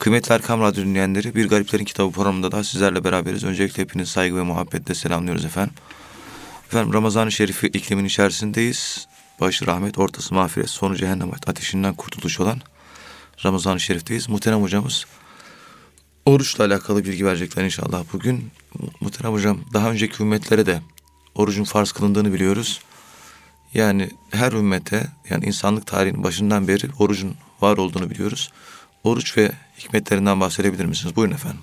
Kıymetli Erkam Radyo dinleyenleri, Bir Gariplerin Kitabı programında da sizlerle beraberiz. Öncelikle hepiniz saygı ve muhabbetle selamlıyoruz efendim. Efendim Ramazan-ı Şerif'i iklimin içerisindeyiz. Başı rahmet, ortası mağfiret, sonu cehennem ateşinden kurtuluş olan Ramazan-ı Şerif'teyiz. Muhterem hocamız oruçla alakalı bilgi verecekler inşallah bugün. Muhterem hocam daha önceki ümmetlere de orucun farz kılındığını biliyoruz. Yani her ümmete yani insanlık tarihinin başından beri orucun var olduğunu biliyoruz. Oruç ve hikmetlerinden bahsedebilir misiniz? Buyurun efendim.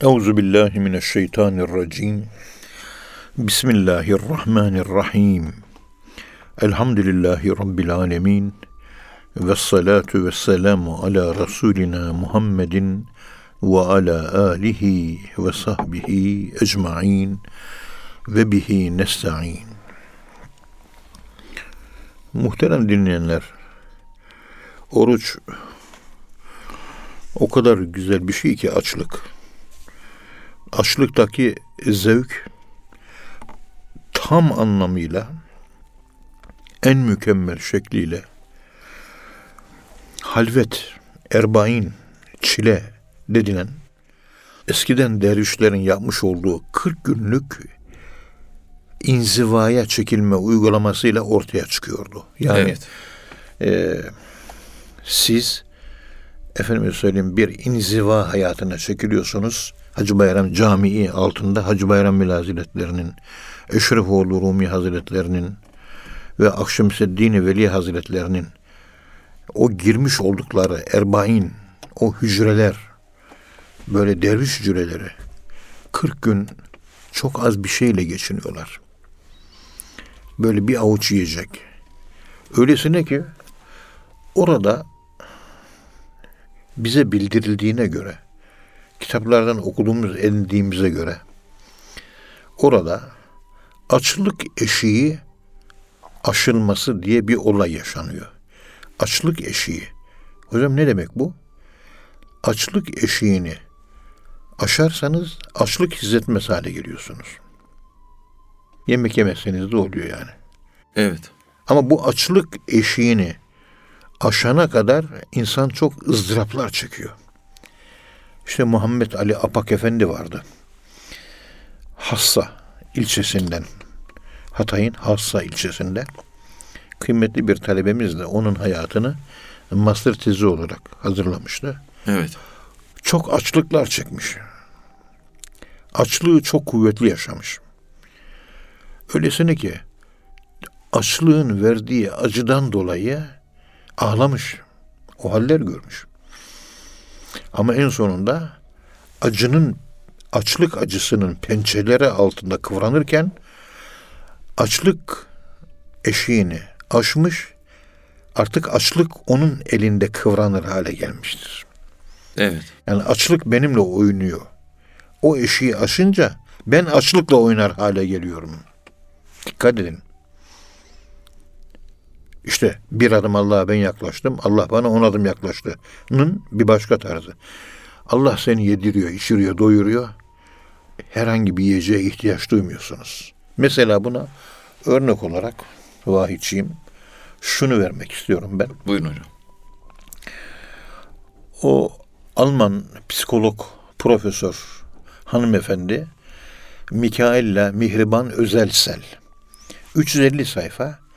Euzu billahi mineşşeytanirracim. Bismillahirrahmanirrahim. Elhamdülillahi rabbil alamin. Ve salatu ve selamu ala Resulina Muhammedin ve ala alihi ve sahbihi ecmain ve bihi nesta'in. Muhterem dinleyenler, oruç o kadar güzel bir şey ki açlık. Açlıktaki zevk tam anlamıyla en mükemmel şekliyle halvet, erbain, çile dedilen eskiden dervişlerin yapmış olduğu 40 günlük inzivaya çekilme uygulamasıyla ortaya çıkıyordu. Yani evet. e, siz efendim söyleyeyim bir inziva hayatına çekiliyorsunuz. Hacı Bayram Camii altında Hacı Bayram Mil Hazretlerinin, Eşrefoğlu Rumi Hazretlerinin ve Akşemseddin Veli Hazretlerinin o girmiş oldukları erbain, o hücreler, böyle derviş hücreleri 40 gün çok az bir şeyle geçiniyorlar. Böyle bir avuç yiyecek. Öylesine ki orada bize bildirildiğine göre, kitaplardan okuduğumuz, edindiğimize göre orada açlık eşiği aşılması diye bir olay yaşanıyor. Açlık eşiği. Hocam ne demek bu? Açlık eşiğini aşarsanız açlık hissetmez hale geliyorsunuz. Yemek yemezseniz de oluyor yani. Evet. Ama bu açlık eşiğini aşana kadar insan çok ızdıraplar çekiyor. İşte Muhammed Ali Apak Efendi vardı. Hassa ilçesinden, Hatay'ın Hassa ilçesinde kıymetli bir talebemiz de onun hayatını master tezi olarak hazırlamıştı. Evet. Çok açlıklar çekmiş. Açlığı çok kuvvetli yaşamış. Öylesine ki açlığın verdiği acıdan dolayı ağlamış. O haller görmüş. Ama en sonunda acının açlık acısının pençeleri altında kıvranırken açlık eşiğini aşmış artık açlık onun elinde kıvranır hale gelmiştir. Evet. Yani açlık benimle oynuyor. O eşiği aşınca ben açlıkla oynar hale geliyorum. Dikkat edin. İşte bir adım Allah'a ben yaklaştım. Allah bana on adım yaklaştı'nın bir başka tarzı. Allah seni yediriyor, içiriyor, doyuruyor. Herhangi bir yiyeceğe ihtiyaç duymuyorsunuz. Mesela buna örnek olarak vahidçiyim. Şunu vermek istiyorum ben. Buyurun hocam. O Alman psikolog, profesör hanımefendi Mikaella Mihriban Özelsel 350 sayfa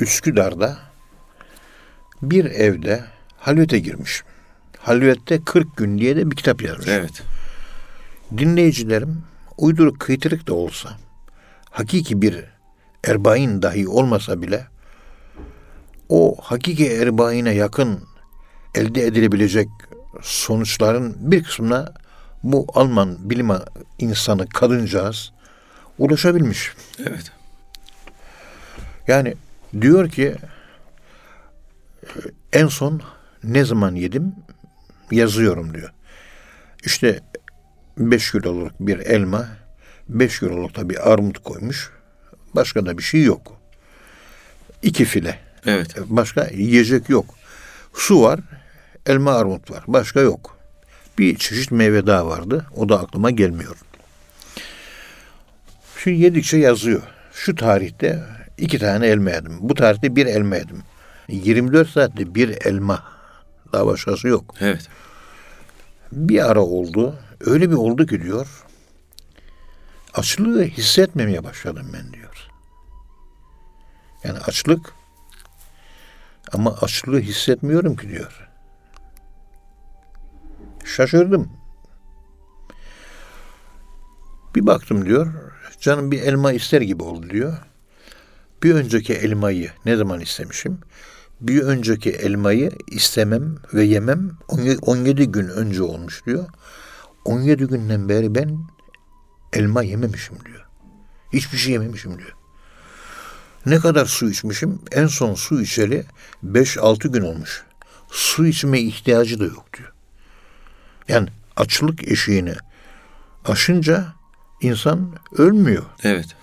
Üsküdar'da bir evde halvete girmiş. Halvette 40 gün diye de bir kitap yazmış. Evet. Dinleyicilerim uyduruk kıytırık da olsa hakiki bir erbain dahi olmasa bile o hakiki erbaine yakın elde edilebilecek sonuçların bir kısmına bu Alman bilim insanı kadıncağız ulaşabilmiş. Evet. Yani diyor ki en son ne zaman yedim yazıyorum diyor. İşte 5 kiloluk bir elma, 5 kiloluk da bir armut koymuş. Başka da bir şey yok. İki file. Evet. Başka yiyecek yok. Su var, elma armut var. Başka yok. Bir çeşit meyve daha vardı. O da aklıma gelmiyor. Şimdi yedikçe yazıyor. Şu tarihte iki tane elma yedim. Bu tarihte bir elma yedim. 24 saatte bir elma Daha başkası yok. Evet. Bir ara oldu. Öyle bir oldu ki diyor. Açlığı hissetmemeye başladım ben diyor. Yani açlık ama açlığı hissetmiyorum ki diyor. Şaşırdım. Bir baktım diyor. Canım bir elma ister gibi oldu diyor. Bir önceki elmayı ne zaman istemişim? Bir önceki elmayı istemem ve yemem 17 gün önce olmuş diyor. 17 günden beri ben elma yememişim diyor. Hiçbir şey yememişim diyor. Ne kadar su içmişim? En son su içeli 5-6 gün olmuş. Su içme ihtiyacı da yok diyor. Yani açlık eşiğini aşınca insan ölmüyor. Evet.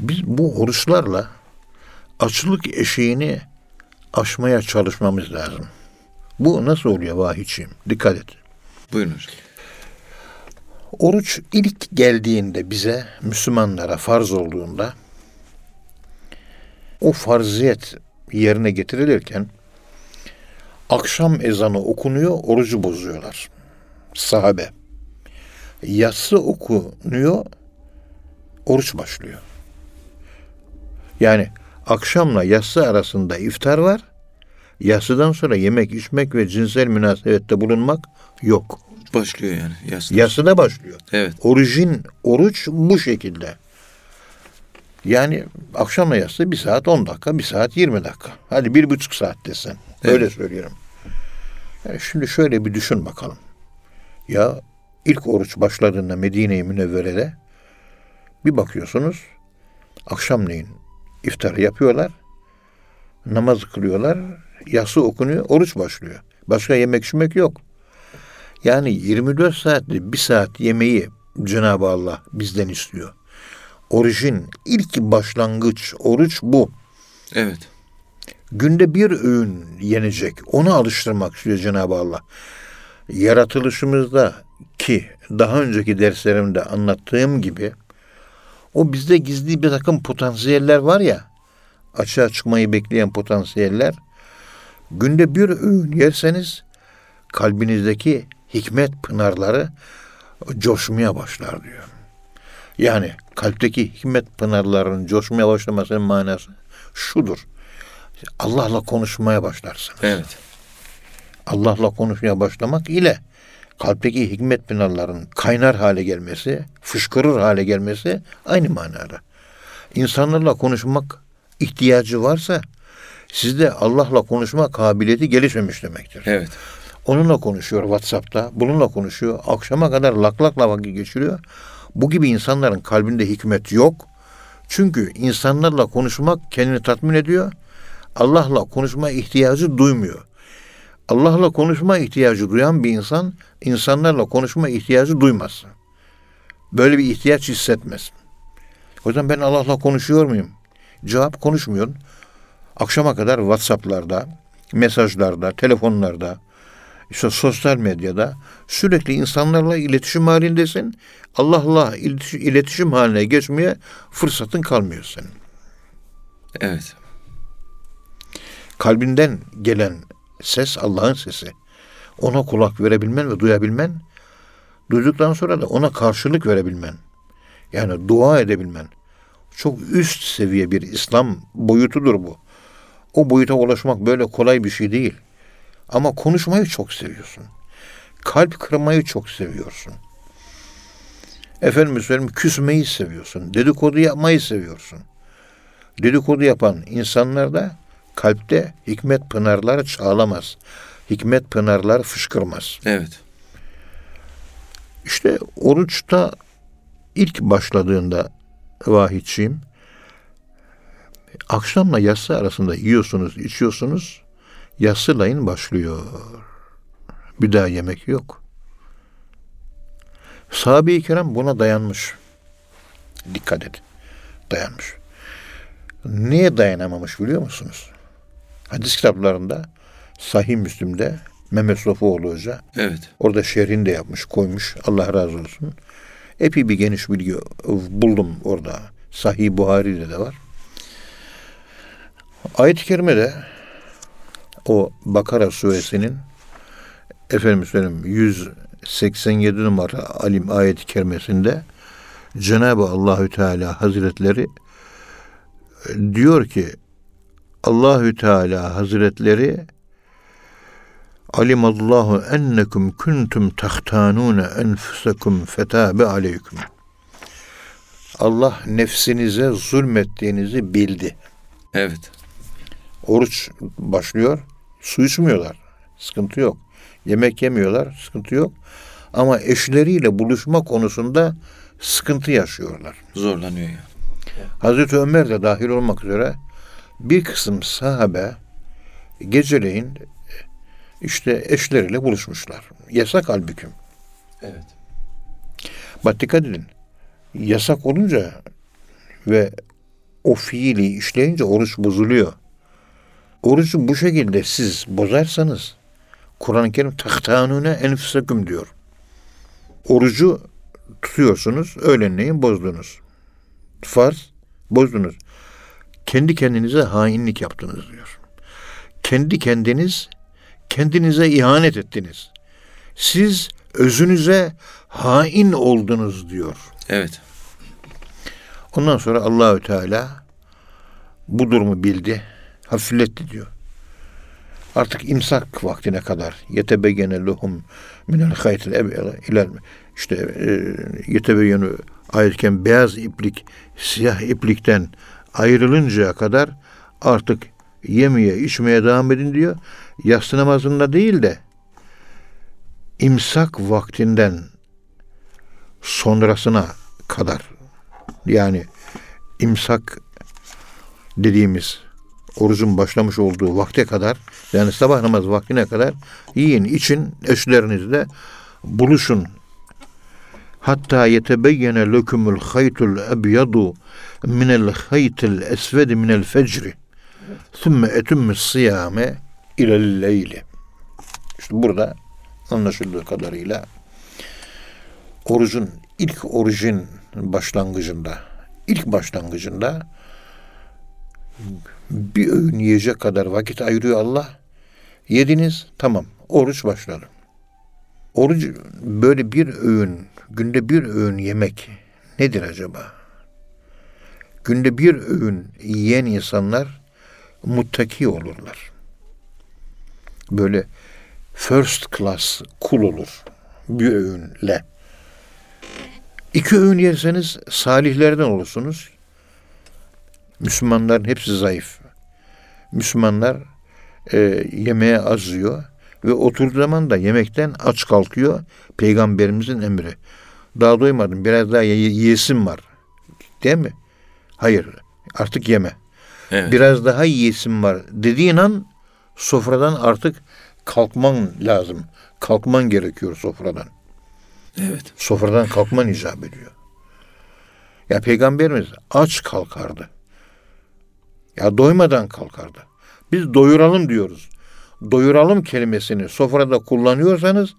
Biz bu oruçlarla açlık eşiğini aşmaya çalışmamız lazım. Bu nasıl oluyor vahiyçiyim? Dikkat et. Buyurun hocam. Oruç ilk geldiğinde bize Müslümanlara farz olduğunda o farziyet yerine getirilirken akşam ezanı okunuyor, orucu bozuyorlar. Sahabe. Yatsı okunuyor, oruç başlıyor. Yani akşamla yatsı arasında iftar var. Yatsıdan sonra yemek, içmek ve cinsel münasebette bulunmak yok. Başlıyor yani. Yaslı. Yatsıda başlıyor. Evet. Orijin oruç bu şekilde. Yani akşamla yatsı bir saat 10 dakika, bir saat 20 dakika. Hadi bir buçuk saat desen. Öyle söylüyorum. Yani şimdi şöyle bir düşün bakalım. Ya ilk oruç başladığında Medine-i Münevvere'de bir bakıyorsunuz akşamleyin iftarı yapıyorlar. Namaz kılıyorlar. Yası okunuyor. Oruç başlıyor. Başka yemek içmek yok. Yani 24 saatte bir saat yemeği Cenab-ı Allah bizden istiyor. Orijin, ilk başlangıç oruç bu. Evet. Günde bir öğün yenecek. Onu alıştırmak istiyor Cenab-ı Allah. Yaratılışımızda ki daha önceki derslerimde anlattığım gibi o bizde gizli bir takım potansiyeller var ya açığa çıkmayı bekleyen potansiyeller günde bir öğün yerseniz kalbinizdeki hikmet pınarları coşmaya başlar diyor. Yani kalpteki hikmet pınarlarının coşmaya başlamasının manası şudur. Allah'la konuşmaya başlarsınız. Evet. Allah'la konuşmaya başlamak ile kalpteki hikmet pınarlarının kaynar hale gelmesi, fışkırır hale gelmesi aynı manada. İnsanlarla konuşmak ihtiyacı varsa sizde Allah'la konuşma kabiliyeti gelişmemiş demektir. Evet. Onunla konuşuyor WhatsApp'ta, bununla konuşuyor. Akşama kadar lak lakla vakit geçiriyor. Bu gibi insanların kalbinde hikmet yok. Çünkü insanlarla konuşmak kendini tatmin ediyor. Allah'la konuşma ihtiyacı duymuyor. Allah'la konuşma ihtiyacı duyan bir insan insanlarla konuşma ihtiyacı duymaz. Böyle bir ihtiyaç hissetmez. O yüzden ben Allah'la konuşuyor muyum? Cevap konuşmuyorsun. Akşama kadar WhatsApp'larda, mesajlarda, telefonlarda, işte sosyal medyada sürekli insanlarla iletişim halindesin. Allah'la iletişim haline geçmeye fırsatın kalmıyor senin. Evet. Kalbinden gelen ses Allah'ın sesi. Ona kulak verebilmen ve duyabilmen, duyduktan sonra da ona karşılık verebilmen. Yani dua edebilmen. Çok üst seviye bir İslam boyutudur bu. O boyuta ulaşmak böyle kolay bir şey değil. Ama konuşmayı çok seviyorsun. Kalp kırmayı çok seviyorsun. Efendim söyleyeyim küsmeyi seviyorsun. Dedikodu yapmayı seviyorsun. Dedikodu yapan insanlarda kalpte hikmet pınarları çağlamaz. Hikmet pınarları fışkırmaz. Evet. İşte oruçta ilk başladığında vahidçiyim. Akşamla yatsı arasında yiyorsunuz, içiyorsunuz. Yatsılayın başlıyor. Bir daha yemek yok. Sahabe-i kiram buna dayanmış. Dikkat et. Dayanmış. Niye dayanamamış biliyor musunuz? Hadis kitaplarında Sahih Müslim'de Mehmet Sofuoğlu Hoca Evet. orada şerhini de yapmış, koymuş. Allah razı olsun. Epey bir geniş bilgi buldum orada. Sahih Buhari'de de var. Ayet-i Kerime'de o Bakara suresinin efendim söyleyeyim 187 numara alim ayet-i kerimesinde Cenab-ı Allahü Teala Hazretleri diyor ki Allahü Teala Hazretleri Alimallahu ennekum kuntum tahtanun enfusakum fetabe aleyküm. Allah nefsinize zulmettiğinizi bildi. Evet. Oruç başlıyor. Su içmiyorlar. Sıkıntı yok. Yemek yemiyorlar. Sıkıntı yok. Ama eşleriyle buluşma konusunda sıkıntı yaşıyorlar. Zorlanıyor ya. Hazreti Ömer de dahil olmak üzere bir kısım sahabe geceleyin işte eşleriyle buluşmuşlar. Yasak halbuki. Evet. Bak dikkat edin. Yasak olunca ve o fiili işleyince oruç bozuluyor. Orucu bu şekilde siz bozarsanız Kur'an-ı Kerim tahtanune enfüseküm diyor. Orucu tutuyorsunuz, öğlenleyin bozdunuz. Farz, bozdunuz. Kendi kendinize hainlik yaptınız diyor. Kendi kendiniz, kendinize ihanet ettiniz. Siz özünüze hain oldunuz diyor. Evet. Ondan sonra Allahü Teala bu durumu bildi, hafifletti diyor. Artık imsak vaktine kadar yetebeyyene lehum minel haytil ilal işte e, yetebeyyenu ayetken beyaz iplik siyah iplikten ayrılıncaya kadar artık yemeye içmeye devam edin diyor. Yatsı namazında değil de imsak vaktinden sonrasına kadar yani imsak dediğimiz orucun başlamış olduğu vakte kadar yani sabah namaz vaktine kadar yiyin için eşlerinizle buluşun. Hatta yetebeyyene lökumul haytul ebyadu minel haytil esvedi minel fecri. Sümme etümmü siyame ilel leyli. İşte burada anlaşıldığı kadarıyla orucun ilk orucun başlangıcında ilk başlangıcında bir öğün yiyecek kadar vakit ayırıyor Allah. Yediniz tamam oruç başladı. Oruç böyle bir öğün günde bir öğün yemek nedir acaba? Günde bir öğün yiyen insanlar muttaki olurlar. Böyle first class kul olur bir öğünle. İki öğün yerseniz salihlerden olursunuz. Müslümanların hepsi zayıf. Müslümanlar e, yemeğe az yiyor ve oturduğu zaman da yemekten aç kalkıyor. Peygamberimizin emri. Daha doymadım biraz daha ye- yiyesim var. Değil mi? Hayır artık yeme. Evet. Biraz daha yiyesim var dediğin an sofradan artık kalkman lazım. Kalkman gerekiyor sofradan. Evet. Sofradan kalkman icap ediyor. Ya peygamberimiz aç kalkardı. Ya doymadan kalkardı. Biz doyuralım diyoruz. Doyuralım kelimesini sofrada kullanıyorsanız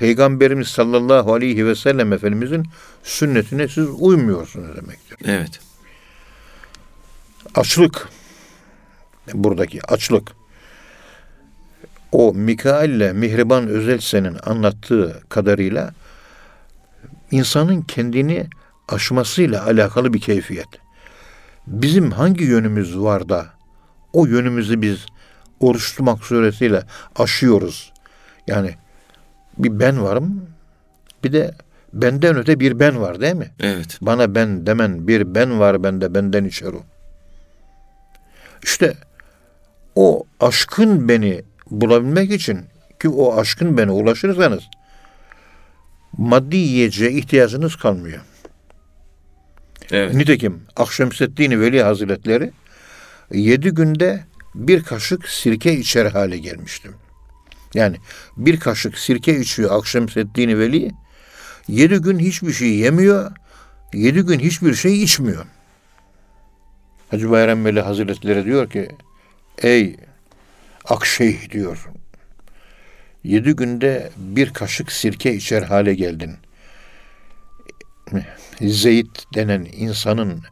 Peygamberimiz sallallahu aleyhi ve sellem Efendimizin sünnetine siz uymuyorsunuz demektir. Evet. Açlık buradaki açlık o Mikail ile Mihriban Özelsen'in anlattığı kadarıyla insanın kendini aşmasıyla alakalı bir keyfiyet. Bizim hangi yönümüz var da o yönümüzü biz oruç tutmak suretiyle aşıyoruz. Yani bir ben varım bir de benden öte bir ben var değil mi? Evet. Bana ben demen bir ben var bende benden içer o. İşte o aşkın beni bulabilmek için ki o aşkın beni ulaşırsanız maddi yiyeceğe ihtiyacınız kalmıyor. Evet. Nitekim Akşemseddin Veli Hazretleri yedi günde bir kaşık sirke içer hale gelmiştim. Yani bir kaşık sirke içiyor Akşemseddin Veli. Yedi gün hiçbir şey yemiyor. Yedi gün hiçbir şey içmiyor. Hacı Bayram Veli Hazretleri diyor ki ey Akşeyh diyor. Yedi günde bir kaşık sirke içer hale geldin. Zeyd denen insanın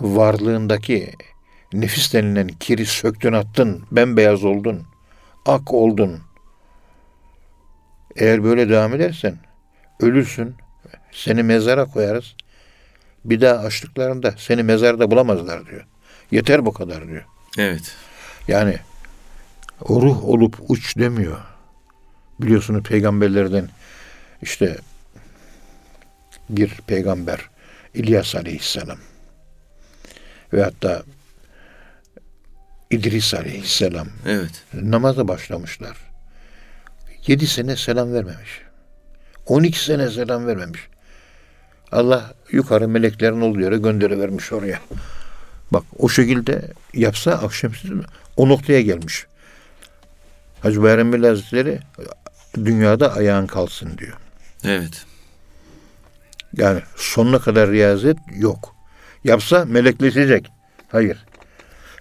varlığındaki nefis denilen kiri söktün attın, bembeyaz oldun, ak oldun. Eğer böyle devam edersen ölürsün, seni mezara koyarız. Bir daha açtıklarında seni mezarda bulamazlar diyor. Yeter bu kadar diyor. Evet. Yani o ruh olup uç demiyor. Biliyorsunuz peygamberlerden işte bir peygamber İlyas Aleyhisselam ve hatta İdris Aleyhisselam Evet. namaza başlamışlar. Yedi sene selam vermemiş. 12 sene selam vermemiş. Allah yukarı meleklerin olduğu yere gönderivermiş oraya. Bak o şekilde yapsa akşamüstü o noktaya gelmiş. Hacı Bayram Veli Hazretleri dünyada ayağın kalsın diyor. Evet. Yani sonuna kadar riyazet yok. Yapsa melekleşecek. Hayır.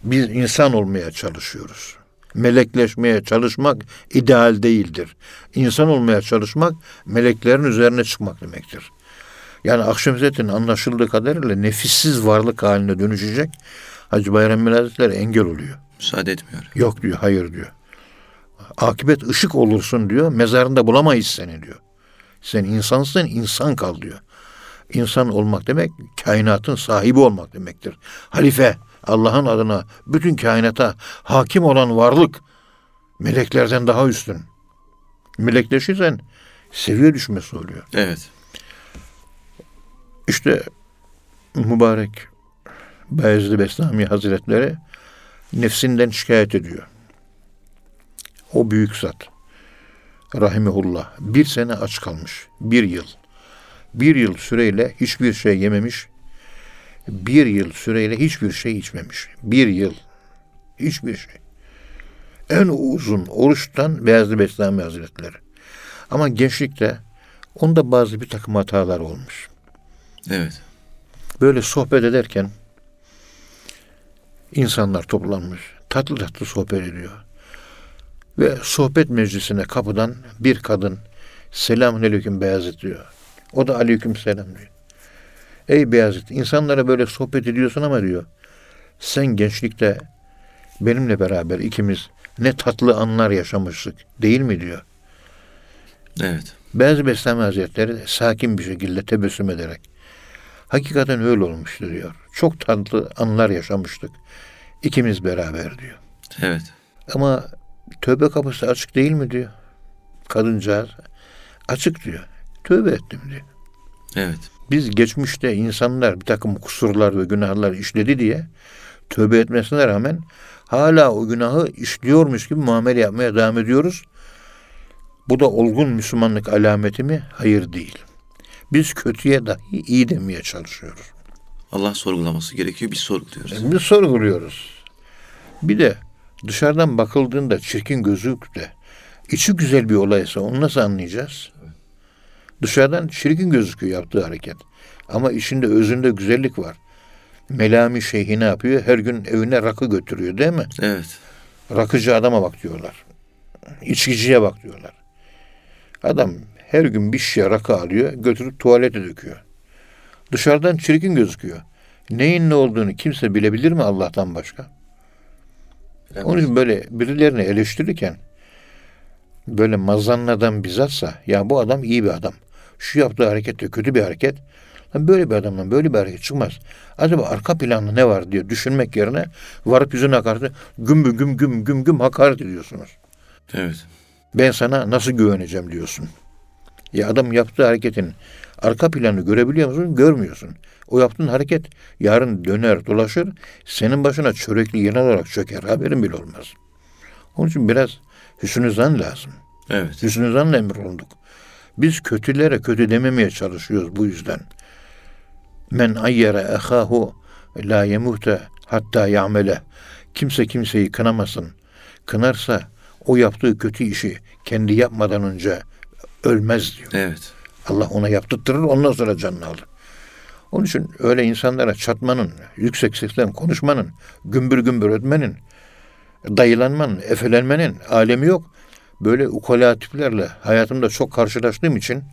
Biz insan olmaya çalışıyoruz. Melekleşmeye çalışmak ideal değildir. İnsan olmaya çalışmak meleklerin üzerine çıkmak demektir. Yani akşamüzzetin anlaşıldığı kadarıyla nefissiz varlık haline dönüşecek. Hacı Bayram Hazretleri engel oluyor. Müsaade etmiyor. Yok diyor, hayır diyor. Akibet ışık olursun diyor, mezarında bulamayız seni diyor. Sen insansın, insan kal diyor. İnsan olmak demek, kainatın sahibi olmak demektir. Halife, Allah'ın adına bütün kainata hakim olan varlık, meleklerden daha üstün. Melekleşirsen seviye düşmesi oluyor. Evet. İşte mübarek Bayezid Bestami Hazretleri nefsinden şikayet ediyor. O büyük zat. Rahimehullah. Bir sene aç kalmış. Bir yıl. Bir yıl süreyle hiçbir şey yememiş. Bir yıl süreyle hiçbir şey içmemiş. Bir yıl. Hiçbir şey. En uzun oruçtan Beyazlı Bestami Hazretleri. Ama gençlikte onda bazı bir takım hatalar olmuş. Evet. Böyle sohbet ederken insanlar toplanmış. Tatlı tatlı sohbet ediyor. Ve sohbet meclisine kapıdan bir kadın selamun aleyküm Beyazıt diyor. O da aleyküm selam diyor. Ey Beyazıt insanlara böyle sohbet ediyorsun ama diyor. Sen gençlikte benimle beraber ikimiz ne tatlı anlar yaşamıştık değil mi diyor. Evet. Beyazı Bestami Hazretleri sakin bir şekilde tebessüm ederek hakikaten öyle olmuştu diyor. Çok tatlı anlar yaşamıştık. İkimiz beraber diyor. Evet. Ama tövbe kapısı açık değil mi diyor. Kadıncağız açık diyor. Tövbe ettim diyor. Evet. Biz geçmişte insanlar bir takım kusurlar ve günahlar işledi diye tövbe etmesine rağmen hala o günahı işliyormuş gibi muamele yapmaya devam ediyoruz. Bu da olgun Müslümanlık alameti mi? Hayır değil. Biz kötüye dahi iyi demeye çalışıyoruz. Allah sorgulaması gerekiyor. Biz sorguluyoruz. Biz sorguluyoruz. Bir de dışarıdan bakıldığında çirkin gözüküp de içi güzel bir olaysa onu nasıl anlayacağız? Dışarıdan çirkin gözüküyor yaptığı hareket. Ama içinde özünde güzellik var. Melami şeyhi ne yapıyor? Her gün evine rakı götürüyor değil mi? Evet. Rakıcı adama bak diyorlar. İçkiciye bak diyorlar. Adam her gün bir şişe rakı alıyor, götürüp tuvalete döküyor. Dışarıdan çirkin gözüküyor. Neyin ne olduğunu kimse bilebilir mi Allah'tan başka? Onun için böyle birilerini eleştirirken böyle mazannadan bizatsa ya bu adam iyi bir adam. Şu yaptığı hareket de kötü bir hareket. Lan Böyle bir adamdan böyle bir hareket çıkmaz. Acaba arka planda ne var diye düşünmek yerine varıp yüzüne hakaret güm güm güm güm güm hakaret ediyorsunuz. Evet. Ben sana nasıl güveneceğim diyorsun. Ya adam yaptığı hareketin arka planı görebiliyor musun? Görmüyorsun. O yaptığın hareket yarın döner dolaşır senin başına çörekli yılan olarak çöker. Haberin bile olmaz. Onun için biraz hüsnü zan lazım. Evet. Hüsnü zanla emrolunduk. Biz kötülere kötü dememeye çalışıyoruz bu yüzden. Men ayyere ehahu la yemute hatta ya'mele. Kimse kimseyi kınamasın. Kınarsa o yaptığı kötü işi kendi yapmadan önce ölmez diyor. Evet. Allah ona yaptırtırır ondan sonra canını alır. Onun için öyle insanlara çatmanın, yüksek sesle konuşmanın, gümbür gümbür ötmenin, dayılanmanın, efelenmenin alemi yok. Böyle ukala tiplerle hayatımda çok karşılaştığım için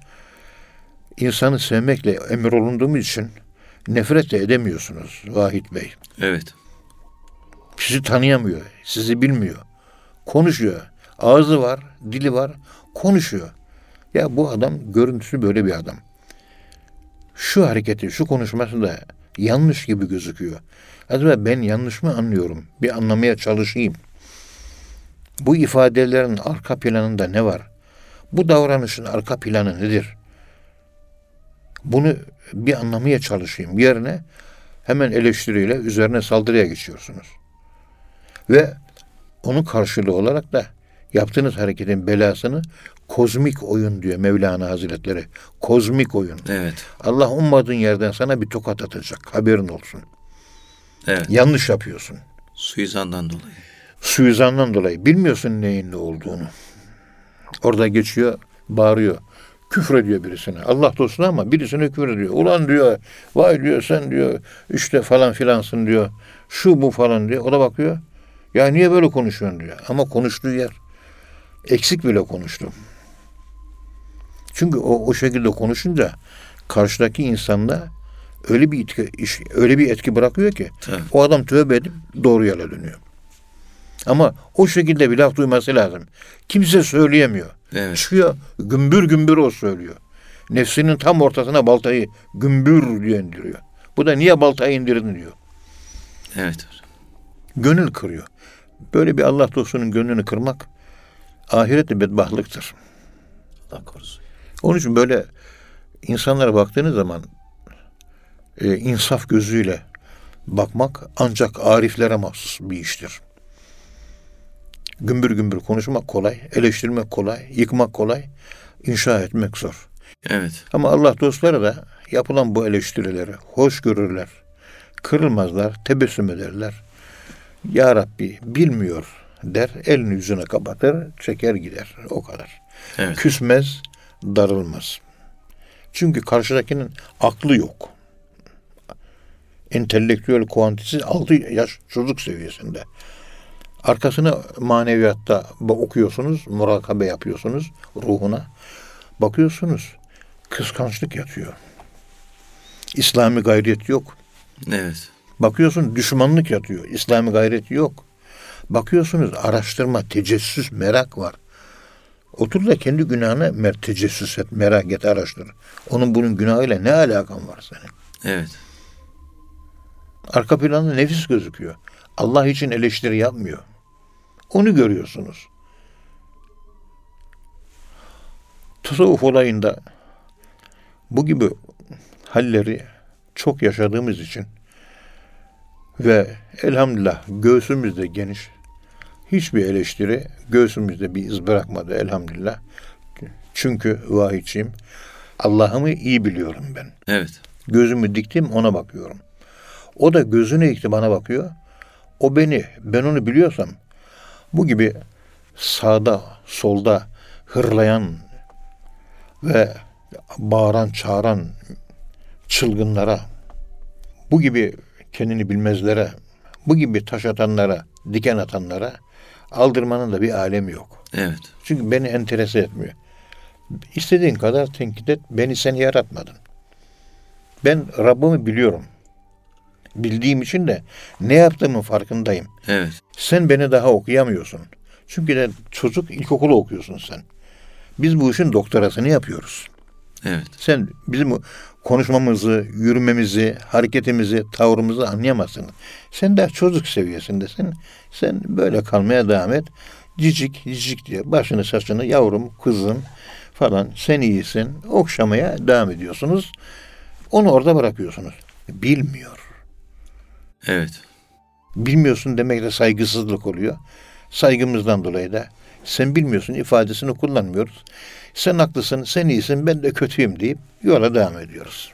insanı sevmekle emir olunduğum için nefret de edemiyorsunuz Vahit Bey. Evet. Sizi tanıyamıyor, sizi bilmiyor. Konuşuyor. Ağzı var, dili var, konuşuyor. Ya bu adam görüntüsü böyle bir adam. Şu hareketi, şu konuşması da yanlış gibi gözüküyor. Acaba ben yanlış mı anlıyorum? Bir anlamaya çalışayım. Bu ifadelerin arka planında ne var? Bu davranışın arka planı nedir? Bunu bir anlamaya çalışayım. Yerine hemen eleştiriyle üzerine saldırıya geçiyorsunuz. Ve onun karşılığı olarak da yaptığınız hareketin belasını kozmik oyun diyor Mevlana Hazretleri. Kozmik oyun. Evet. Allah ummadığın yerden sana bir tokat atacak. Haberin olsun. Evet. Yanlış yapıyorsun. Suizandan dolayı. Suizandan dolayı bilmiyorsun neyin ne olduğunu. Orada geçiyor, bağırıyor. Küfür ediyor birisine. Allah dostuna ama birisine küfür ediyor. Ulan diyor, vay diyor sen diyor işte falan filansın diyor. Şu bu falan diyor. O da bakıyor. Ya niye böyle konuşuyorsun diyor. Ama konuştuğu yer eksik bile konuştu. Çünkü o, o şekilde konuşunca karşıdaki insanda öyle bir etki, öyle bir etki bırakıyor ki Tabii. o adam tövbe edip doğru yola dönüyor. Ama o şekilde bir laf duyması lazım. Kimse söyleyemiyor. Evet. Çıkıyor gümbür gümbür o söylüyor. Nefsinin tam ortasına baltayı gümbür diye indiriyor. Bu da niye baltayı indirdin diyor. Evet. Gönül kırıyor. Böyle bir Allah dostunun gönlünü kırmak ahirette bedbahtlıktır. Allah korusun. Onun için böyle insanlara baktığınız zaman e, insaf gözüyle bakmak ancak ariflere mahsus bir iştir. Gümbür gümbür konuşmak kolay, eleştirmek kolay, yıkmak kolay, inşa etmek zor. Evet. Ama Allah dostları da yapılan bu eleştirileri hoş görürler, kırılmazlar, tebessüm ederler. Ya Rabbi bilmiyor der, elini yüzüne kapatır, çeker gider. O kadar. Evet. Küsmez, darılmaz. Çünkü karşıdakinin aklı yok. Entelektüel kuantisi 6 yaş çocuk seviyesinde. Arkasını maneviyatta okuyorsunuz, murakabe yapıyorsunuz ruhuna. Bakıyorsunuz kıskançlık yatıyor. İslami gayret yok. Evet. Bakıyorsun düşmanlık yatıyor. İslami gayret yok. Bakıyorsunuz araştırma, tecessüs, merak var. Otur da kendi günahına mer tecessüs et, merak et, araştır. Onun bunun günahıyla ne alakan var senin? Evet. Arka planda nefis gözüküyor. Allah için eleştiri yapmıyor. Onu görüyorsunuz. Tasavvuf olayında bu gibi halleri çok yaşadığımız için ve elhamdülillah göğsümüzde geniş hiçbir eleştiri göğsümüzde bir iz bırakmadı elhamdülillah. Çünkü vahiyçiyim. Allah'ımı iyi biliyorum ben. Evet. Gözümü diktim ona bakıyorum. O da gözünü dikti bana bakıyor. O beni, ben onu biliyorsam bu gibi sağda, solda hırlayan ve bağıran, çağıran çılgınlara, bu gibi kendini bilmezlere, bu gibi taş atanlara, diken atanlara aldırmanın da bir alemi yok. Evet. Çünkü beni enterese etmiyor. İstediğin kadar tenkit et, beni sen yaratmadın. Ben Rabbimi biliyorum. Bildiğim için de ne yaptığımın farkındayım. Evet. Sen beni daha okuyamıyorsun. Çünkü de çocuk ilkokulu okuyorsun sen. Biz bu işin doktorasını yapıyoruz. Evet. Sen bizim konuşmamızı, yürümemizi, hareketimizi, tavrımızı anlayamazsın. Sen daha çocuk seviyesindesin. Sen böyle kalmaya devam et. Cicik, cicik diye başını saçını yavrum, kızım falan sen iyisin. Okşamaya devam ediyorsunuz. Onu orada bırakıyorsunuz. Bilmiyor. Evet. Bilmiyorsun demek de saygısızlık oluyor. Saygımızdan dolayı da sen bilmiyorsun ifadesini kullanmıyoruz. Sen haklısın, sen iyisin, ben de kötüyüm deyip yola devam ediyoruz.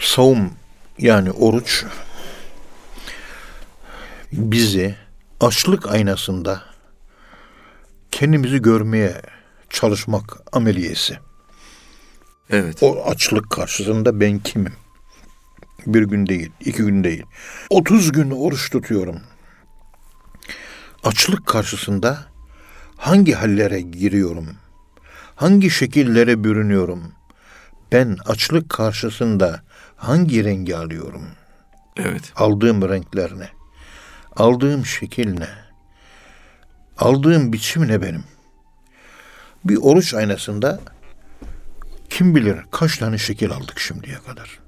Savun yani oruç bizi açlık aynasında kendimizi görmeye çalışmak ameliyesi. Evet. O açlık karşısında ben kimim? Bir gün değil, iki gün değil. 30 gün oruç tutuyorum. Açlık karşısında hangi hallere giriyorum? Hangi şekillere bürünüyorum? Ben açlık karşısında hangi rengi alıyorum? Evet. Aldığım renkler ne? Aldığım şekil ne? Aldığım biçim ne benim? Bir oruç aynasında kim bilir kaç tane şekil aldık şimdiye kadar.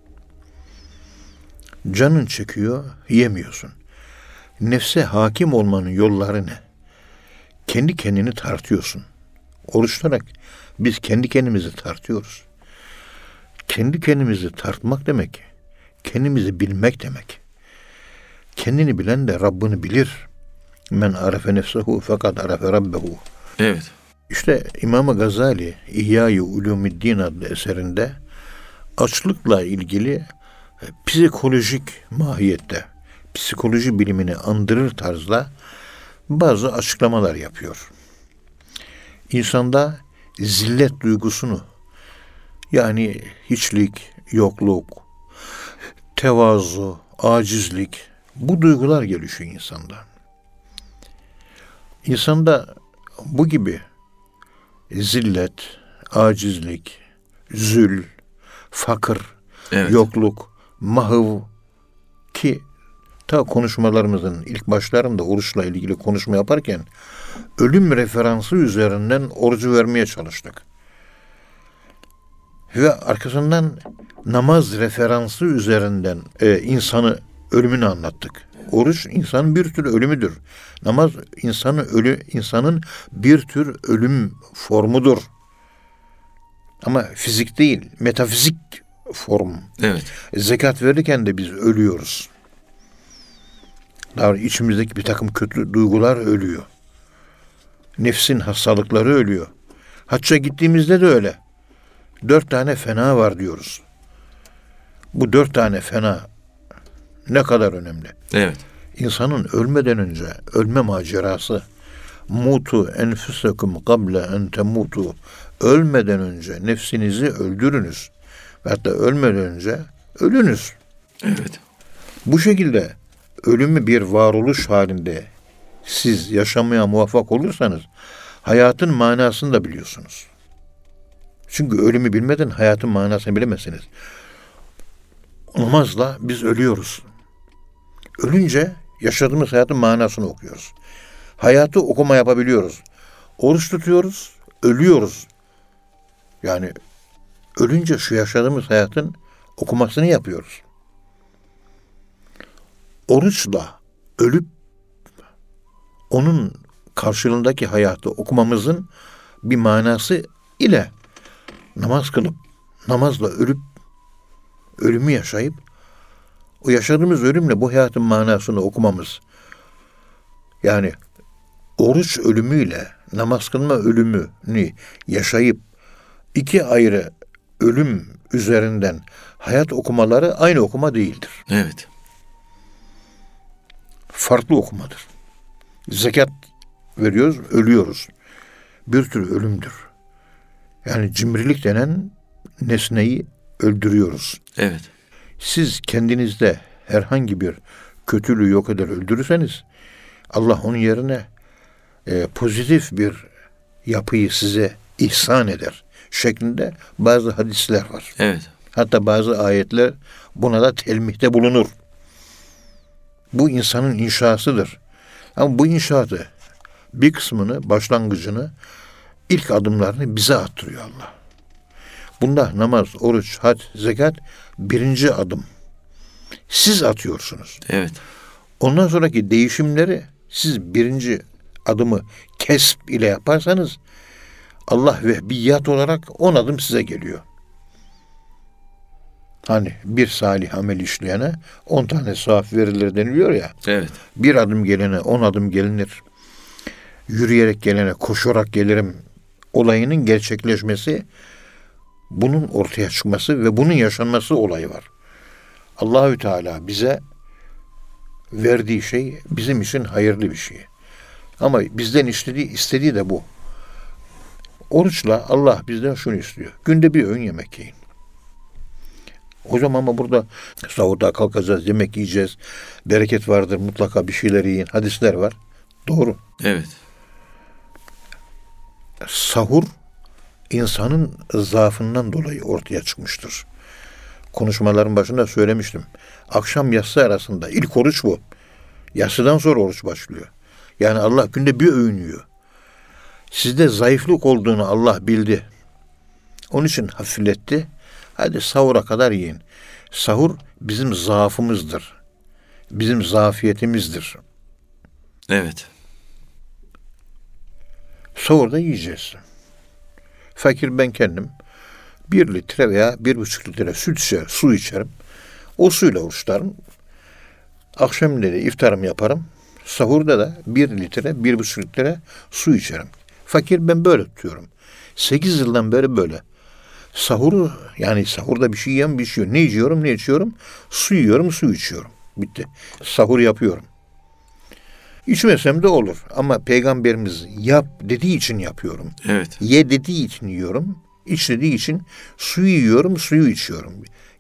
Canın çekiyor, yemiyorsun. Nefse hakim olmanın yolları ne? Kendi kendini tartıyorsun. Oruç tutarak biz kendi kendimizi tartıyoruz. Kendi kendimizi tartmak demek, kendimizi bilmek demek. Kendini bilen de Rabbini bilir. Men arefe nefsehu fakat arefe rabbehu. Evet. İşte İmam Gazali İhya-i Ulumiddin adlı eserinde açlıkla ilgili psikolojik mahiyette, psikoloji bilimini andırır tarzda bazı açıklamalar yapıyor. İnsanda zillet duygusunu yani hiçlik, yokluk, tevazu, acizlik bu duygular gelişiyor insanda. İnsanda bu gibi zillet, acizlik, zül, fakir, Evet. yokluk, mahv ki ta konuşmalarımızın ilk başlarında oruçla ilgili konuşma yaparken ölüm referansı üzerinden orucu vermeye çalıştık. Ve arkasından namaz referansı üzerinden e, insanı ölümünü anlattık. Oruç insanın bir tür ölümüdür. Namaz insanı ölü insanın bir tür ölüm formudur. Ama fizik değil, metafizik form. Evet. Zekat verirken de biz ölüyoruz. Daha içimizdeki bir takım kötü duygular ölüyor. Nefsin hastalıkları ölüyor. Hacca gittiğimizde de öyle. Dört tane fena var diyoruz. Bu dört tane fena ne kadar önemli. Evet. İnsanın ölmeden önce ölme macerası. Mutu enfusekum kable en temutu. Ölmeden önce nefsinizi öldürünüz. Ve hatta ölmeden önce ölünüz. Evet. Bu şekilde ölümü bir varoluş halinde siz yaşamaya muvaffak olursanız hayatın manasını da biliyorsunuz. Çünkü ölümü bilmeden hayatın manasını bilemezsiniz. Namazla biz ölüyoruz. Ölünce yaşadığımız hayatın manasını okuyoruz. Hayatı okuma yapabiliyoruz. Oruç tutuyoruz, ölüyoruz. Yani ölünce şu yaşadığımız hayatın okumasını yapıyoruz. Oruçla ölüp onun karşılığındaki hayatı okumamızın bir manası ile namaz kılıp namazla ölüp ölümü yaşayıp o yaşadığımız ölümle bu hayatın manasını okumamız yani oruç ölümüyle namaz kılma ölümünü yaşayıp iki ayrı ölüm üzerinden hayat okumaları aynı okuma değildir. Evet. Farklı okumadır. Zekat veriyoruz, ölüyoruz. Bir tür ölümdür. Yani cimrilik denen nesneyi öldürüyoruz. Evet. Siz kendinizde herhangi bir kötülüğü yok eder öldürürseniz Allah onun yerine e, pozitif bir yapıyı size ihsan eder şeklinde bazı hadisler var. Evet. Hatta bazı ayetler buna da telmihte bulunur. Bu insanın inşasıdır. Ama bu inşaatı bir kısmını, başlangıcını, ilk adımlarını bize attırıyor Allah. Bunda namaz, oruç, hac, zekat birinci adım. Siz atıyorsunuz. Evet. Ondan sonraki değişimleri siz birinci adımı kesp ile yaparsanız Allah vehbiyat olarak on adım size geliyor. Hani bir salih amel işleyene on tane sahaf verilir deniliyor ya. Evet. Bir adım gelene on adım gelinir. Yürüyerek gelene koşarak gelirim olayının gerçekleşmesi bunun ortaya çıkması ve bunun yaşanması olayı var. Allahü Teala bize verdiği şey bizim için hayırlı bir şey. Ama bizden istediği, istediği de bu. Oruçla Allah bizden şunu istiyor. Günde bir öğün yemek yiyin. Hocam ama burada sahurda kalkacağız, yemek yiyeceğiz. Bereket vardır, mutlaka bir şeyler yiyin. Hadisler var. Doğru. Evet. Sahur insanın zaafından dolayı ortaya çıkmıştır. Konuşmaların başında söylemiştim. Akşam yatsı arasında ilk oruç bu. Yatsıdan sonra oruç başlıyor. Yani Allah günde bir öğün yiyor. Sizde zayıflık olduğunu Allah bildi. Onun için hafifletti. Hadi sahura kadar yiyin. Sahur bizim zaafımızdır. Bizim zafiyetimizdir. Evet. Sahurda yiyeceğiz. Fakir ben kendim bir litre veya bir buçuk litre süt içer, su içerim. O suyla oruçlarım. Akşamleri iftarımı yaparım. Sahurda da bir litre, bir buçuk litre su içerim. Fakir ben böyle tutuyorum. Sekiz yıldan beri böyle. Sahuru yani sahurda bir şey yem bir şey yok. Ne içiyorum ne içiyorum? Su yiyorum su içiyorum. Bitti. Sahur yapıyorum. İçmesem de olur. Ama peygamberimiz yap dediği için yapıyorum. Evet. Ye dediği için yiyorum. İç dediği için suyu yiyorum, suyu içiyorum.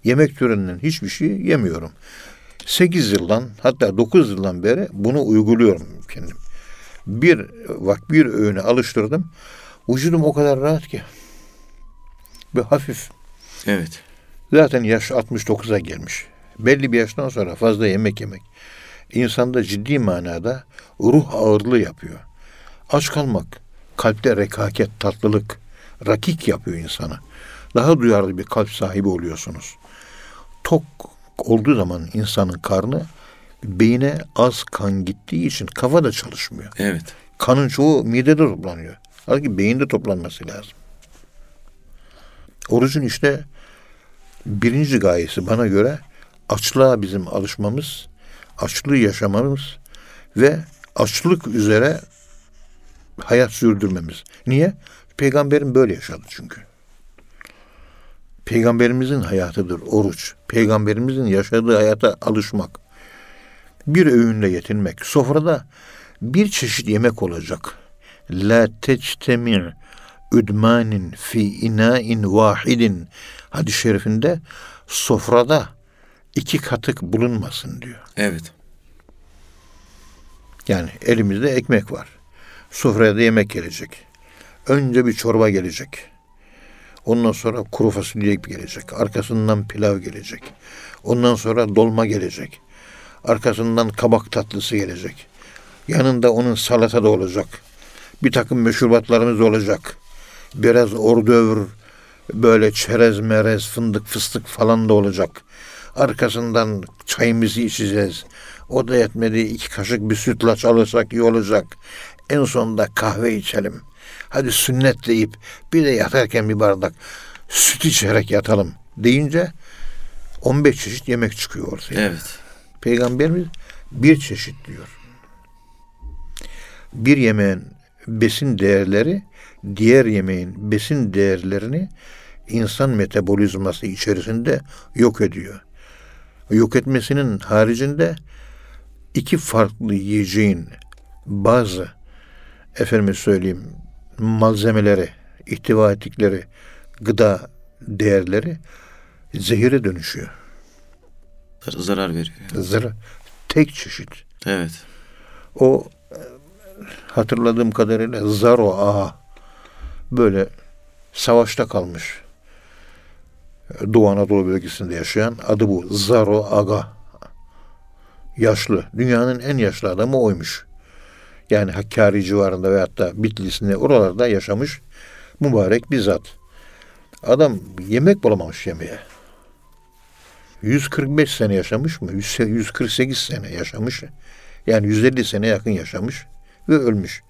Yemek türünden hiçbir şey yemiyorum. 8 yıldan hatta 9 yıldan beri bunu uyguluyorum kendim. Bir vak bir öğüne alıştırdım. Vücudum o kadar rahat ki. Ve hafif. Evet. Zaten yaş 69'a gelmiş. Belli bir yaştan sonra fazla yemek yemek insanda ciddi manada ruh ağırlığı yapıyor. Aç kalmak, kalpte rekaket, tatlılık, rakik yapıyor insana. Daha duyarlı bir kalp sahibi oluyorsunuz. Tok olduğu zaman insanın karnı beyine az kan gittiği için kafa da çalışmıyor. Evet. Kanın çoğu midede toplanıyor. Halbuki beyinde toplanması lazım. Orucun işte birinci gayesi bana göre açlığa bizim alışmamız, açlığı yaşamamız ve açlık üzere hayat sürdürmemiz. Niye? Peygamberin böyle yaşadı çünkü. Peygamberimizin hayatıdır oruç. Peygamberimizin yaşadığı hayata alışmak. Bir öğünle yetinmek. Sofrada bir çeşit yemek olacak. La tectemi' üdmanin fi inain vahidin hadis-i şerifinde sofrada iki katık bulunmasın diyor. Evet. Yani elimizde ekmek var. Sofraya da yemek gelecek. Önce bir çorba gelecek. Ondan sonra kuru fasulye gelecek. Arkasından pilav gelecek. Ondan sonra dolma gelecek. Arkasından kabak tatlısı gelecek. Yanında onun salata da olacak. Bir takım meşrubatlarımız olacak. Biraz ordövr, böyle çerez merez, fındık fıstık falan da olacak. Arkasından çayımızı içeceğiz. O da yetmedi iki kaşık bir sütlaç alırsak iyi olacak. En sonunda kahve içelim. Hadi sünnet deyip bir de yatarken bir bardak süt içerek yatalım deyince 15 çeşit yemek çıkıyor ortaya. Evet. Peygamberimiz bir çeşit diyor. Bir yemeğin besin değerleri diğer yemeğin besin değerlerini insan metabolizması içerisinde yok ediyor. Yok etmesinin haricinde iki farklı yiyeceğin bazı efendime söyleyeyim malzemeleri, ihtiva ettikleri gıda değerleri zehire dönüşüyor. Zarar veriyor. Zara tek çeşit. Evet. O e, hatırladığım kadarıyla Zaro Ağa böyle savaşta kalmış. Doğu Anadolu bölgesinde yaşayan adı bu Zaro Aga. Yaşlı. Dünyanın en yaşlı adamı oymuş. Yani Hakkari civarında veyahut da Bitlis'inde oralarda yaşamış mübarek bir zat. Adam yemek bulamamış yemeğe. 145 sene yaşamış mı? 148 sene yaşamış. Yani 150 sene yakın yaşamış ve ölmüş.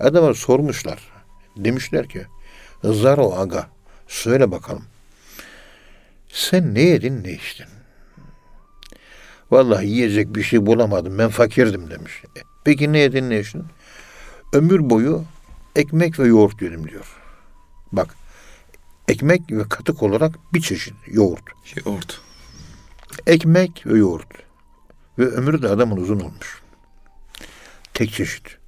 Adama sormuşlar. Demişler ki Zaro Aga söyle bakalım. Sen ne yedin ne içtin? Vallahi yiyecek bir şey bulamadım. Ben fakirdim demiş. E, Peki ne yedin ne içtin? Ömür boyu ekmek ve yoğurt yedim diyor. Bak ekmek ve katık olarak bir çeşit yoğurt. Yoğurt. Ekmek ve yoğurt. Ve ömrü de adamın uzun olmuş. Tek çeşit.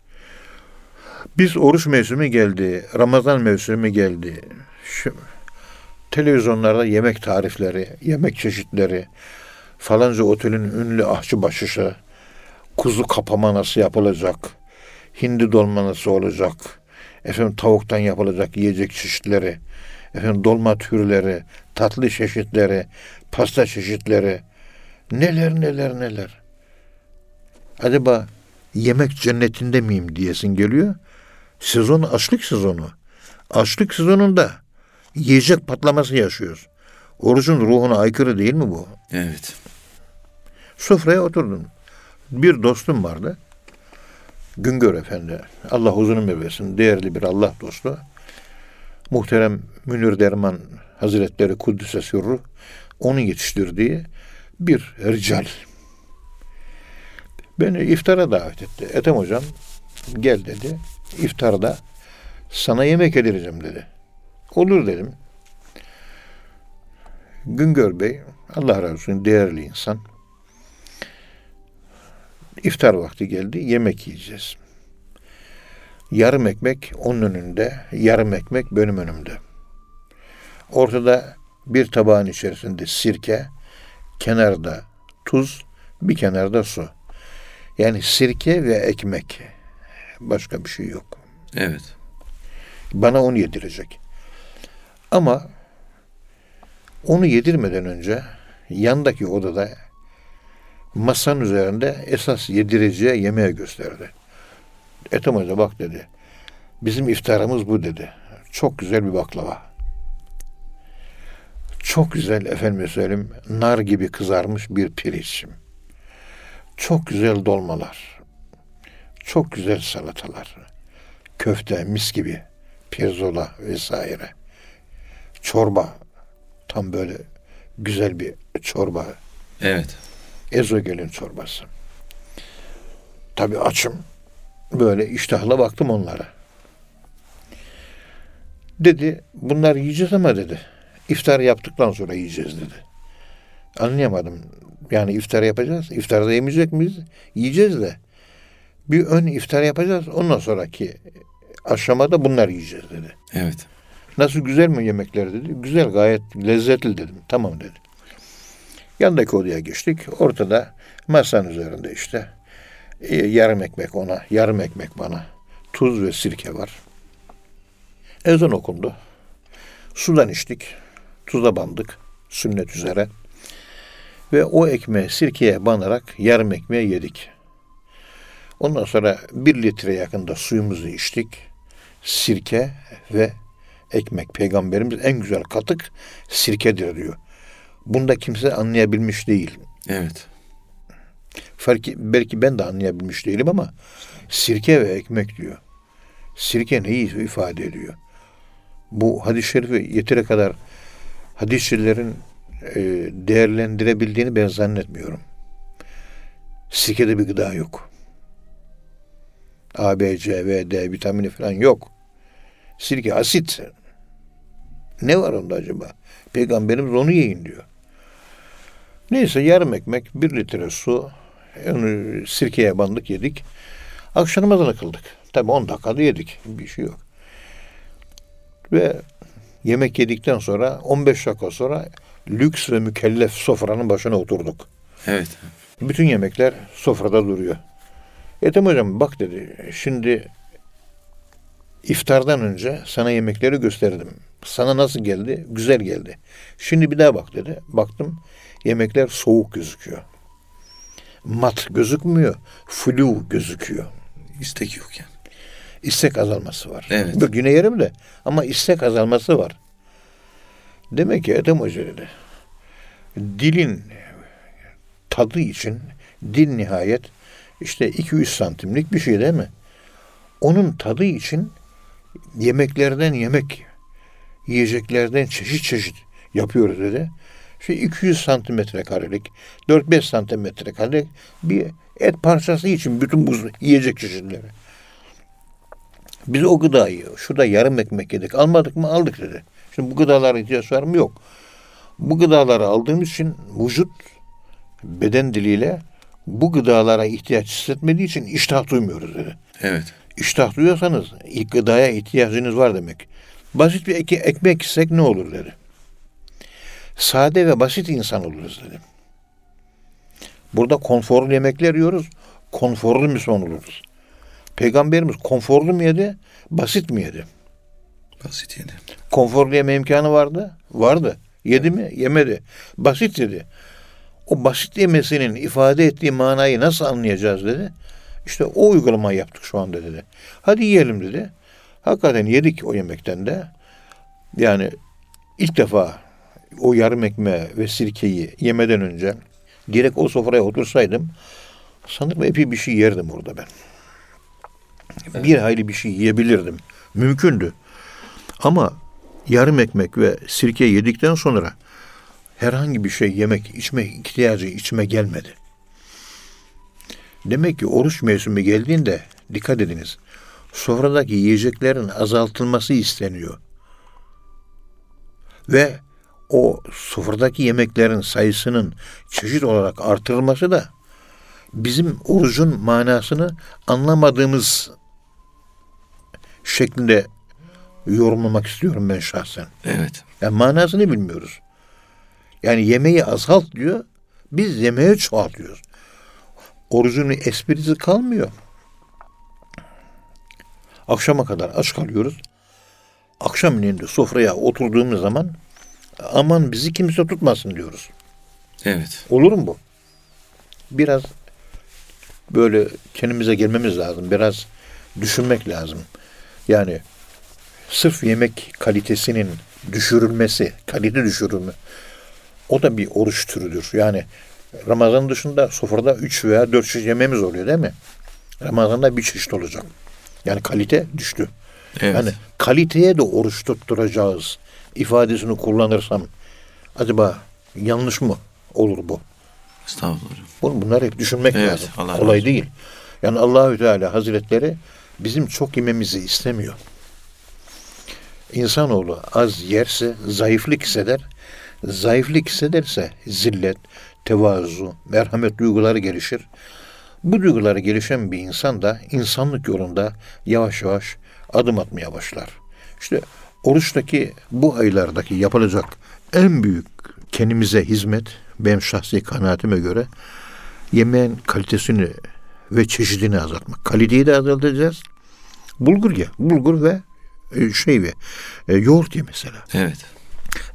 Biz oruç mevsimi geldi, Ramazan mevsimi geldi. Şu, televizyonlarda yemek tarifleri, yemek çeşitleri, falanca otelin ünlü ahçı başışı, kuzu kapama nasıl yapılacak, hindi dolma nasıl olacak, efendim tavuktan yapılacak yiyecek çeşitleri, efendim dolma türleri, tatlı çeşitleri, pasta çeşitleri, neler neler neler. acaba yemek cennetinde miyim diyesin geliyor. Sezon açlık sezonu. Açlık sezonunda yiyecek patlaması yaşıyoruz. Orucun ruhuna aykırı değil mi bu? Evet. Sofraya oturdum. Bir dostum vardı. Güngör Efendi. Allah uzun ömür versin. Değerli bir Allah dostu. Muhterem Münir Derman Hazretleri Kuddüs'e sürru. Onun yetiştirdiği bir rical. Beni iftara davet etti. Ethem hocam gel dedi. İftarda sana yemek yedireceğim dedi. Olur dedim. Güngör Bey Allah razı olsun değerli insan. İftar vakti geldi. Yemek yiyeceğiz. Yarım ekmek onun önünde, yarım ekmek benim önümde. Ortada bir tabağın içerisinde sirke, kenarda tuz, bir kenarda su. Yani sirke ve ekmek. Başka bir şey yok. Evet. Bana onu yedirecek. Ama onu yedirmeden önce yandaki odada masanın üzerinde esas yedireceği yemeği gösterdi. Ethem Hoca bak dedi. Bizim iftarımız bu dedi. Çok güzel bir baklava. Çok güzel efendim söyleyeyim nar gibi kızarmış bir pirinç. Çok güzel dolmalar. Çok güzel salatalar. Köfte mis gibi. Pirzola vesaire. Çorba. Tam böyle güzel bir çorba. Evet. Ezogelin çorbası. Tabii açım. Böyle iştahla baktım onlara. Dedi bunlar yiyeceğiz ama dedi. İftar yaptıktan sonra yiyeceğiz dedi. Anlayamadım. Yani iftar yapacağız. İftarda yemeyecek miyiz? Yiyeceğiz de. Bir ön iftar yapacağız. Ondan sonraki aşamada bunlar yiyeceğiz dedi. Evet. Nasıl güzel mi yemekler dedi. Güzel gayet lezzetli dedim. Tamam dedi. Yanındaki odaya geçtik. Ortada masanın üzerinde işte e, yarım ekmek ona, yarım ekmek bana. Tuz ve sirke var. Ezan okundu. Sudan içtik. Tuza bandık. Sünnet üzere. Ve o ekmeği sirkeye banarak yarım ekmeği yedik. Ondan sonra bir litre yakında suyumuzu içtik. Sirke ve ekmek. Peygamberimiz en güzel katık sirkedir diyor. Bunda kimse anlayabilmiş değil. Evet. Fark, belki ben de anlayabilmiş değilim ama sirke ve ekmek diyor. Sirke neyi ifade ediyor? Bu hadis-i şerifi yeteri kadar hadisçilerin e, değerlendirebildiğini ben zannetmiyorum. Sirkede bir gıda yok. A, B, C, V, D vitamini falan yok. Sirke asit. Ne var onda acaba? Peygamberimiz onu yiyin diyor. Neyse yarım ekmek, bir litre su, onu sirkeye bandık yedik. Akşam namazını kıldık. Tabi 10 dakikada yedik. Bir şey yok. Ve yemek yedikten sonra 15 dakika sonra lüks ve mükellef sofranın başına oturduk. Evet. Bütün yemekler sofrada duruyor. Ethem hocam bak dedi şimdi iftardan önce sana yemekleri gösterdim. Sana nasıl geldi? Güzel geldi. Şimdi bir daha bak dedi. Baktım yemekler soğuk gözüküyor. Mat gözükmüyor. Flu gözüküyor. İstek yok yani. İstek azalması var. Evet. Bak yine yerim de ama istek azalması var. Demek ki Ethem Hoca dedi. Dilin tadı için dil nihayet işte 2-3 santimlik bir şey değil mi? Onun tadı için yemeklerden yemek, yiyeceklerden çeşit çeşit yapıyoruz dedi. Şu 200 santimetre karelik, 4-5 santimetre karelik bir et parçası için bütün bu yiyecek çeşitleri. Biz o gıdayı, şurada yarım ekmek yedik, almadık mı aldık dedi. Şimdi bu gıdalara ihtiyaç var mı? Yok. Bu gıdaları aldığımız için vücut beden diliyle bu gıdalara ihtiyaç hissetmediği için iştah duymuyoruz dedi. Evet. İştah duyuyorsanız ilk gıdaya ihtiyacınız var demek. Basit bir ek- ekmek yesek ne olur dedi. Sade ve basit insan oluruz dedi. Burada konforlu yemekler yiyoruz. Konforlu Müslüman oluruz. Peygamberimiz konforlu mu yedi? Basit mi yedi? Basit yedi. Konforlu yeme imkanı vardı. Vardı. Yedi mi? Yemedi. Basit yedi. o basit yemesinin ifade ettiği manayı nasıl anlayacağız dedi. İşte o uygulamayı yaptık şu anda dedi. Hadi yiyelim dedi. Hakikaten yedik o yemekten de. Yani ilk defa o yarım ekmeği ve sirkeyi yemeden önce direkt o sofraya otursaydım sanırım epey bir şey yerdim orada ben. Bir hayli bir şey yiyebilirdim. Mümkündü. Ama yarım ekmek ve sirke yedikten sonra herhangi bir şey yemek, içmek ihtiyacı içime gelmedi. Demek ki oruç mevsimi geldiğinde dikkat ediniz. Sofradaki yiyeceklerin azaltılması isteniyor. Ve o sofradaki yemeklerin sayısının çeşit olarak artırılması da bizim orucun manasını anlamadığımız şeklinde yorumlamak istiyorum ben şahsen. Evet. Yani manasını bilmiyoruz. Yani yemeği azalt diyor. Biz yemeği çoğaltıyoruz. Orucun esprisi kalmıyor. Akşama kadar aç kalıyoruz. Akşamleyin de sofraya oturduğumuz zaman aman bizi kimse tutmasın diyoruz. Evet. Olur mu bu? Biraz böyle kendimize gelmemiz lazım. Biraz düşünmek lazım. Yani sırf yemek kalitesinin düşürülmesi, kalite düşürülme o da bir oruç türüdür. Yani Ramazan dışında sofrada 3 veya 4 çeşit yemeğimiz oluyor değil mi? Ramazan'da bir çeşit olacak. Yani kalite düştü. Evet. Yani kaliteye de oruç tutturacağız ifadesini kullanırsam acaba yanlış mı olur bu? Estağfurullah. Bunu bunlar hep düşünmek Evet, lazım. Allah razı Kolay olsun. değil. Yani Allahü Teala Hazretleri bizim çok yememizi istemiyor. İnsanoğlu az yerse zayıflık hisseder. Zayıflık hissederse zillet, tevazu, merhamet duyguları gelişir. Bu duyguları gelişen bir insan da insanlık yolunda yavaş yavaş adım atmaya başlar. İşte oruçtaki bu aylardaki yapılacak en büyük kendimize hizmet benim şahsi kanaatime göre yemeğin kalitesini ve çeşidini azaltmak. Kaliteyi de azaltacağız. Bulgur ye. Bulgur ve e, şey ve e, yoğurt ye mesela. Evet.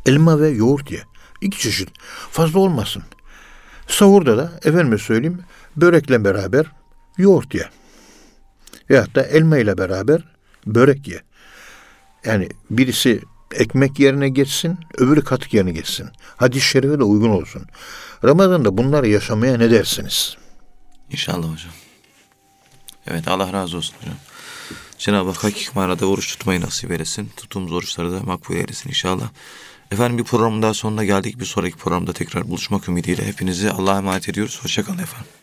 Elma ve yoğurt ye. İki çeşit. Fazla olmasın. Sahurda da efendime söyleyeyim börekle beraber yoğurt ye. Veyahut da elma ile beraber börek ye. Yani birisi ekmek yerine geçsin, öbürü katık yerine geçsin. Hadis-i şerife de uygun olsun. Ramazan'da bunları yaşamaya ne dersiniz? İnşallah hocam. Evet Allah razı olsun hocam. Cenab-ı Hak hakik manada oruç tutmayı nasip eylesin. Tuttuğumuz oruçları da makbul eylesin inşallah. Efendim bir programın daha sonuna geldik. Bir sonraki programda tekrar buluşmak ümidiyle hepinizi Allah'a emanet ediyoruz. Hoşçakalın efendim.